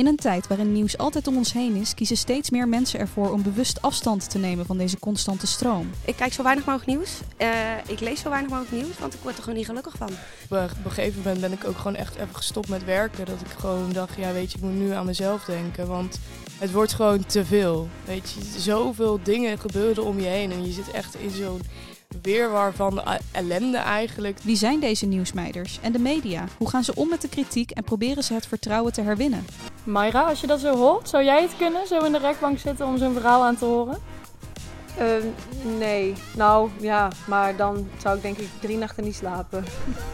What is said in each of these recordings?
In een tijd waarin nieuws altijd om ons heen is, kiezen steeds meer mensen ervoor om bewust afstand te nemen van deze constante stroom. Ik kijk zo weinig mogelijk nieuws. Uh, ik lees zo weinig mogelijk nieuws, want ik word er gewoon niet gelukkig van. Op een gegeven moment ben ik ook gewoon echt even gestopt met werken. Dat ik gewoon dacht, ja weet je, ik moet nu aan mezelf denken. Want het wordt gewoon te veel. Weet je, zoveel dingen gebeuren om je heen. En je zit echt in zo'n weerwar van ellende eigenlijk. Wie zijn deze nieuwsmeiders en de media? Hoe gaan ze om met de kritiek en proberen ze het vertrouwen te herwinnen? Mayra, als je dat zo hoort, zou jij het kunnen, zo in de rechtbank zitten om zo'n verhaal aan te horen? Uh, nee, nou ja, maar dan zou ik denk ik drie nachten niet slapen.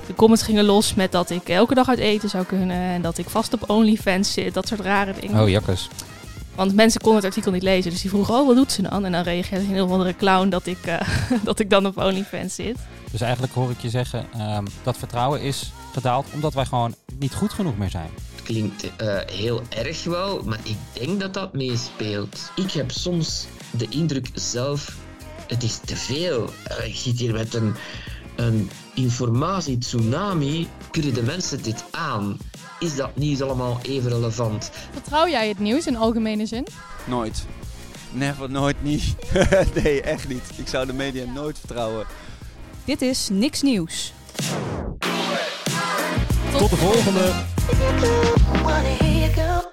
De comments gingen los met dat ik elke dag uit eten zou kunnen en dat ik vast op OnlyFans zit, dat soort rare dingen. Oh, jakkes. Want mensen konden het artikel niet lezen. Dus die vroegen, oh, wat doet ze dan? En dan reageerde een heel andere clown dat ik, uh, dat ik dan op OnlyFans zit. Dus eigenlijk hoor ik je zeggen, um, dat vertrouwen is gedaald omdat wij gewoon niet goed genoeg meer zijn. Klinkt uh, heel erg wel, maar ik denk dat dat meespeelt. Ik heb soms de indruk zelf, het is te veel. Uh, ik zit hier met een, een informatie-tsunami. Kunnen de mensen dit aan? is dat nieuws allemaal even relevant. Vertrouw jij het nieuws in algemene zin? Nooit. Never, nooit niet. nee, echt niet. Ik zou de media nooit vertrouwen. Dit is Niks Nieuws. Tot de volgende. I Wanna hear you go.